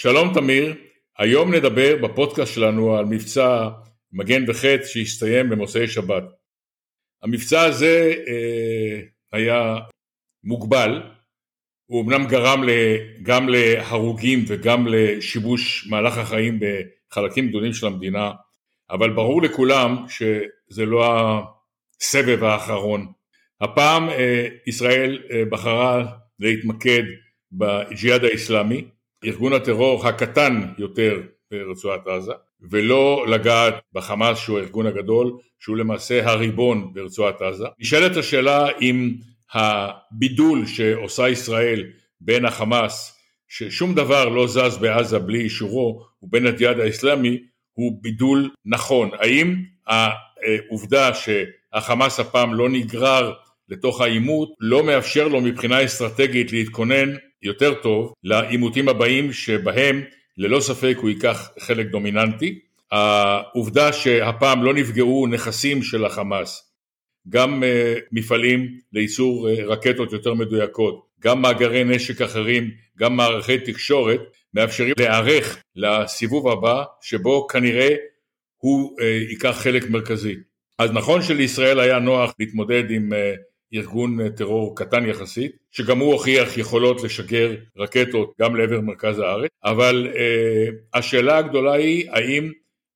שלום תמיר, היום נדבר בפודקאסט שלנו על מבצע מגן וחץ שהסתיים במוצאי שבת. המבצע הזה אה, היה מוגבל, הוא אמנם גרם גם להרוגים וגם לשיבוש מהלך החיים בחלקים גדולים של המדינה, אבל ברור לכולם שזה לא הסבב האחרון. הפעם אה, ישראל אה, בחרה להתמקד בג'יהאד האיסלאמי, ארגון הטרור הקטן יותר ברצועת עזה, ולא לגעת בחמאס שהוא הארגון הגדול, שהוא למעשה הריבון ברצועת עזה. נשאלת השאלה אם הבידול שעושה ישראל בין החמאס, ששום דבר לא זז בעזה בלי אישורו, ובין הג'יהאד האסלאמי, הוא בידול נכון. האם העובדה שהחמאס הפעם לא נגרר לתוך העימות לא מאפשר לו מבחינה אסטרטגית להתכונן יותר טוב לעימותים הבאים שבהם ללא ספק הוא ייקח חלק דומיננטי. העובדה שהפעם לא נפגעו נכסים של החמאס, גם uh, מפעלים לייצור uh, רקטות יותר מדויקות, גם מאגרי נשק אחרים, גם מערכי תקשורת, מאפשרים להיערך לסיבוב הבא שבו כנראה הוא uh, ייקח חלק מרכזי. אז נכון שלישראל היה נוח להתמודד עם ארגון אה, טרור קטן יחסית, שגם הוא הוכיח יכולות לשגר רקטות גם לעבר מרכז הארץ, אבל uh, השאלה הגדולה היא האם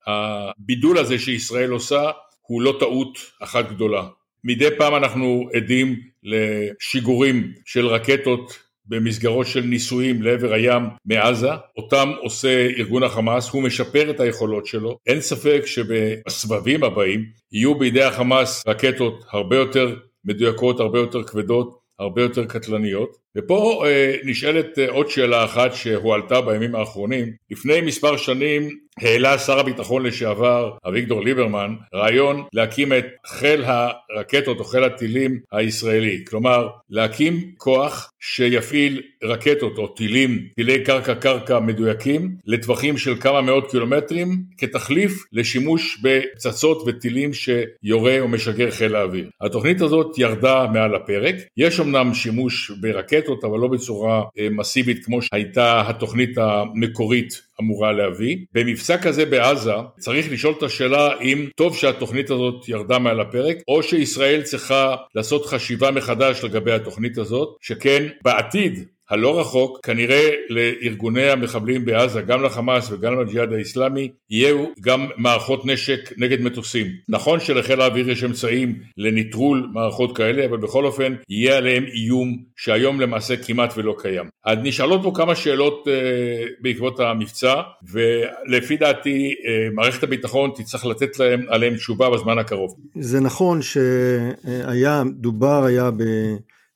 הבידול הזה שישראל עושה הוא לא טעות אחת גדולה. מדי פעם אנחנו עדים לשיגורים של רקטות במסגרות של ניסויים לעבר הים מעזה, אותם עושה ארגון החמאס, הוא משפר את היכולות שלו, אין ספק שבסבבים הבאים יהיו בידי החמאס רקטות הרבה יותר מדויקות, הרבה יותר כבדות, הרבה יותר קטלניות. ופה אה, נשאלת אה, עוד שאלה אחת שהועלתה בימים האחרונים. לפני מספר שנים העלה שר הביטחון לשעבר אביגדור ליברמן רעיון להקים את חיל הרקטות או חיל הטילים הישראלי. כלומר, להקים כוח שיפעיל רקטות או טילים, טילי קרקע קרקע מדויקים לטווחים של כמה מאות קילומטרים כתחליף לשימוש בפצצות וטילים שיורה או משגר חיל האוויר. התוכנית הזאת ירדה מעל הפרק. יש אמנם שימוש ברקטות רקטות, אבל לא בצורה אה, מסיבית כמו שהייתה התוכנית המקורית אמורה להביא. במבצע כזה בעזה צריך לשאול את השאלה אם טוב שהתוכנית הזאת ירדה מעל הפרק, או שישראל צריכה לעשות חשיבה מחדש לגבי התוכנית הזאת, שכן בעתיד הלא רחוק, כנראה לארגוני המחבלים בעזה, גם לחמאס וגם לג'יהאד האיסלאמי, יהיו גם מערכות נשק נגד מטוסים. נכון שלחיל האוויר יש אמצעים לנטרול מערכות כאלה, אבל בכל אופן יהיה עליהם איום שהיום למעשה כמעט ולא קיים. אז נשאלות פה כמה שאלות אה, בעקבות המבצע, ולפי דעתי אה, מערכת הביטחון תצטרך לתת להם עליהם תשובה בזמן הקרוב. זה נכון שהיה, דובר היה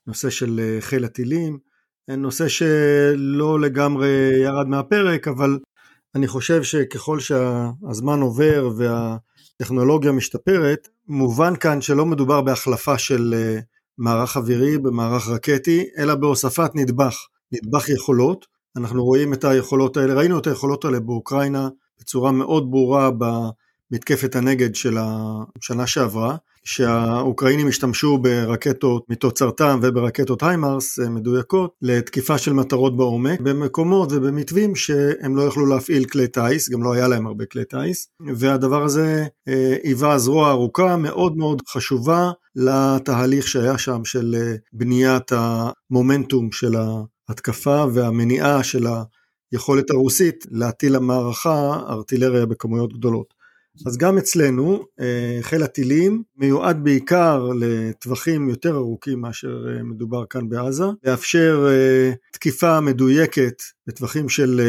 בנושא של אה, חיל הטילים, נושא שלא לגמרי ירד מהפרק, אבל אני חושב שככל שהזמן עובר והטכנולוגיה משתפרת, מובן כאן שלא מדובר בהחלפה של אה, מערך אווירי במערך רקטי, אלא בהוספת נדבך, נדבך יכולות. אנחנו רואים את היכולות האלה, ראינו את היכולות האלה באוקראינה בצורה מאוד ברורה במתקפת הנגד של השנה שעברה. שהאוקראינים השתמשו ברקטות מתוצרתם וברקטות היימארס אה, מדויקות לתקיפה של מטרות בעומק במקומות ובמתווים שהם לא יכלו להפעיל כלי טיס, גם לא היה להם הרבה כלי טיס, והדבר הזה אה, היווה זרוע ארוכה מאוד מאוד חשובה לתהליך שהיה שם של אה, בניית המומנטום של ההתקפה והמניעה של היכולת הרוסית להטיל למערכה ארטילריה בכמויות גדולות. אז גם אצלנו אה, חיל הטילים מיועד בעיקר לטווחים יותר ארוכים מאשר אה, מדובר כאן בעזה, לאפשר אה, תקיפה מדויקת בטווחים של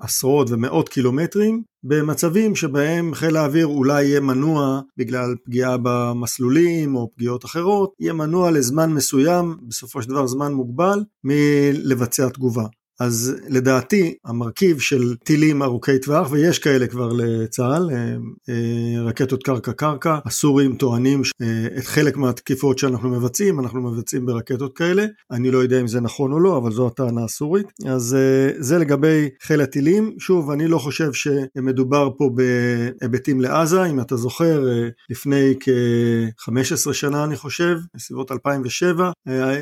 עשרות ומאות קילומטרים, במצבים שבהם חיל האוויר אולי יהיה מנוע בגלל פגיעה במסלולים או פגיעות אחרות, יהיה מנוע לזמן מסוים, בסופו של דבר זמן מוגבל, מלבצע תגובה. אז לדעתי המרכיב של טילים ארוכי טווח, ויש כאלה כבר לצה"ל, אה, אה, רקטות קרקע-קרקע, הסורים טוענים אה, את חלק מהתקיפות שאנחנו מבצעים, אנחנו מבצעים ברקטות כאלה, אני לא יודע אם זה נכון או לא, אבל זו הטענה הסורית. אז זה לגבי חיל הטילים, שוב, אני לא חושב שמדובר פה בהיבטים לעזה, אם אתה זוכר, לפני כ-15 שנה אני חושב, בסביבות 2007,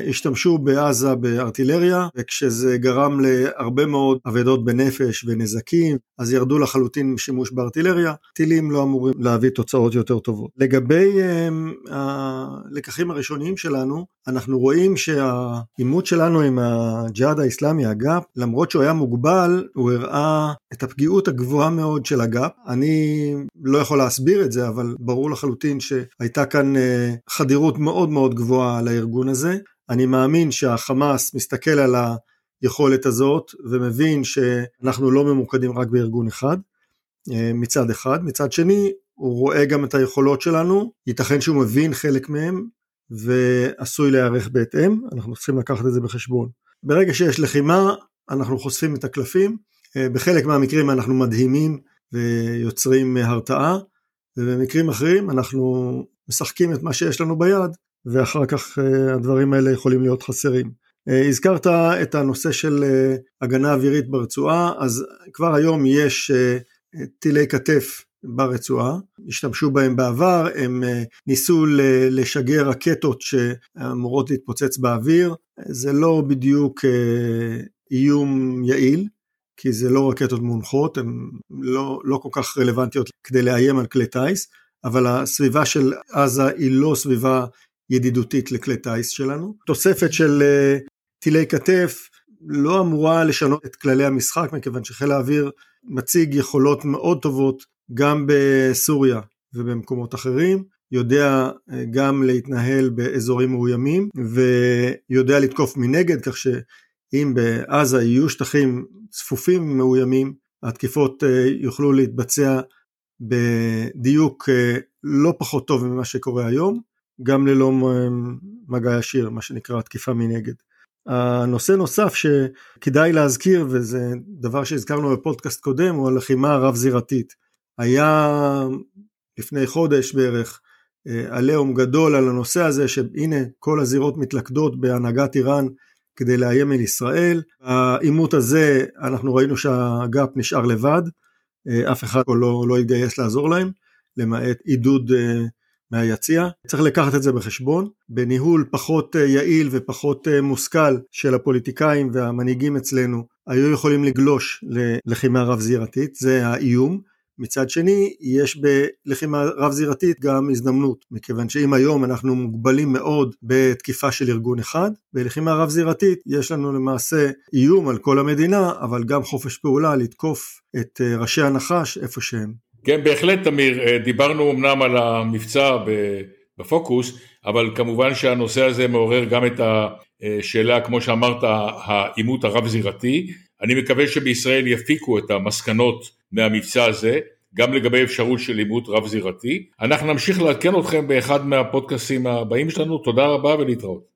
השתמשו בעזה בארטילריה, וכשזה גרם להרבה מאוד אבדות בנפש ונזקים, אז ירדו לחלוטין שימוש בארטילריה, טילים לא אמורים להביא תוצאות יותר טובות. לגבי um, הלקחים הראשוניים שלנו, אנחנו רואים שהעימות שלנו עם הג'יהאד האיסלאמי, הגאפ, למרות שהוא היה מוגבל, הוא הראה את הפגיעות הגבוהה מאוד של הגאפ. אני לא יכול להסביר את זה, אבל ברור לחלוטין שהייתה כאן uh, חדירות מאוד מאוד גבוהה לארגון הזה. אני מאמין שהחמאס מסתכל על היכולת הזאת ומבין שאנחנו לא ממוקדים רק בארגון אחד אה, מצד אחד, מצד שני הוא רואה גם את היכולות שלנו, ייתכן שהוא מבין חלק מהם ועשוי להיערך בהתאם, אנחנו צריכים לקחת את זה בחשבון. ברגע שיש לחימה אנחנו חושפים את הקלפים, אה, בחלק מהמקרים אנחנו מדהימים ויוצרים הרתעה ובמקרים אחרים אנחנו משחקים את מה שיש לנו ביד ואחר כך אה, הדברים האלה יכולים להיות חסרים. אה, הזכרת את הנושא של אה, הגנה אווירית ברצועה, אז כבר היום יש טילי כתף ברצועה, השתמשו בהם בעבר, הם ניסו לשגר רקטות שאמורות להתפוצץ באוויר, זה לא בדיוק איום יעיל, כי זה לא רקטות מונחות, הן לא, לא כל כך רלוונטיות כדי לאיים על כלי טיס, אבל הסביבה של עזה היא לא סביבה ידידותית לכלי טיס שלנו. תוספת של טילי כתף לא אמורה לשנות את כללי המשחק מכיוון שחיל האוויר מציג יכולות מאוד טובות גם בסוריה ובמקומות אחרים, יודע uh, גם להתנהל באזורים מאוימים ויודע לתקוף מנגד כך שאם בעזה יהיו שטחים צפופים מאוימים התקיפות uh, יוכלו להתבצע בדיוק לא פחות טוב ממה שקורה היום גם ללא מגע ישיר, מה שנקרא תקיפה מנגד. הנושא נוסף שכדאי להזכיר, וזה דבר שהזכרנו בפודקאסט קודם, הוא הלחימה הרב-זירתית. היה לפני חודש בערך אה, עליהום גדול על הנושא הזה, שהנה כל הזירות מתלכדות בהנהגת איראן כדי לאיים על ישראל. העימות הזה, אנחנו ראינו שהגאפ נשאר לבד, אה, אף אחד לא, לא התגייס לעזור להם, למעט עידוד אה, מהיציע. צריך לקחת את זה בחשבון. בניהול פחות אה, יעיל ופחות אה, מושכל של הפוליטיקאים והמנהיגים אצלנו היו יכולים לגלוש ללחימה רב זירתית, זה האיום. מצד שני, יש בלחימה רב זירתית גם הזדמנות, מכיוון שאם היום אנחנו מוגבלים מאוד בתקיפה של ארגון אחד, בלחימה רב זירתית יש לנו למעשה איום על כל המדינה, אבל גם חופש פעולה לתקוף את אה, ראשי הנחש איפה שהם. כן, בהחלט, תמיר. אה, דיברנו אמנם על המבצע בפוקוס, אבל כמובן שהנושא הזה מעורר גם את השאלה, כמו שאמרת, העימות הרב-זירתי. אני מקווה שבישראל יפיקו את המסקנות מהמבצע הזה, גם לגבי אפשרות של עימות רב-זירתי. אנחנו נמשיך לעדכן אתכם באחד מהפודקאסים הבאים שלנו. תודה רבה ולהתראות.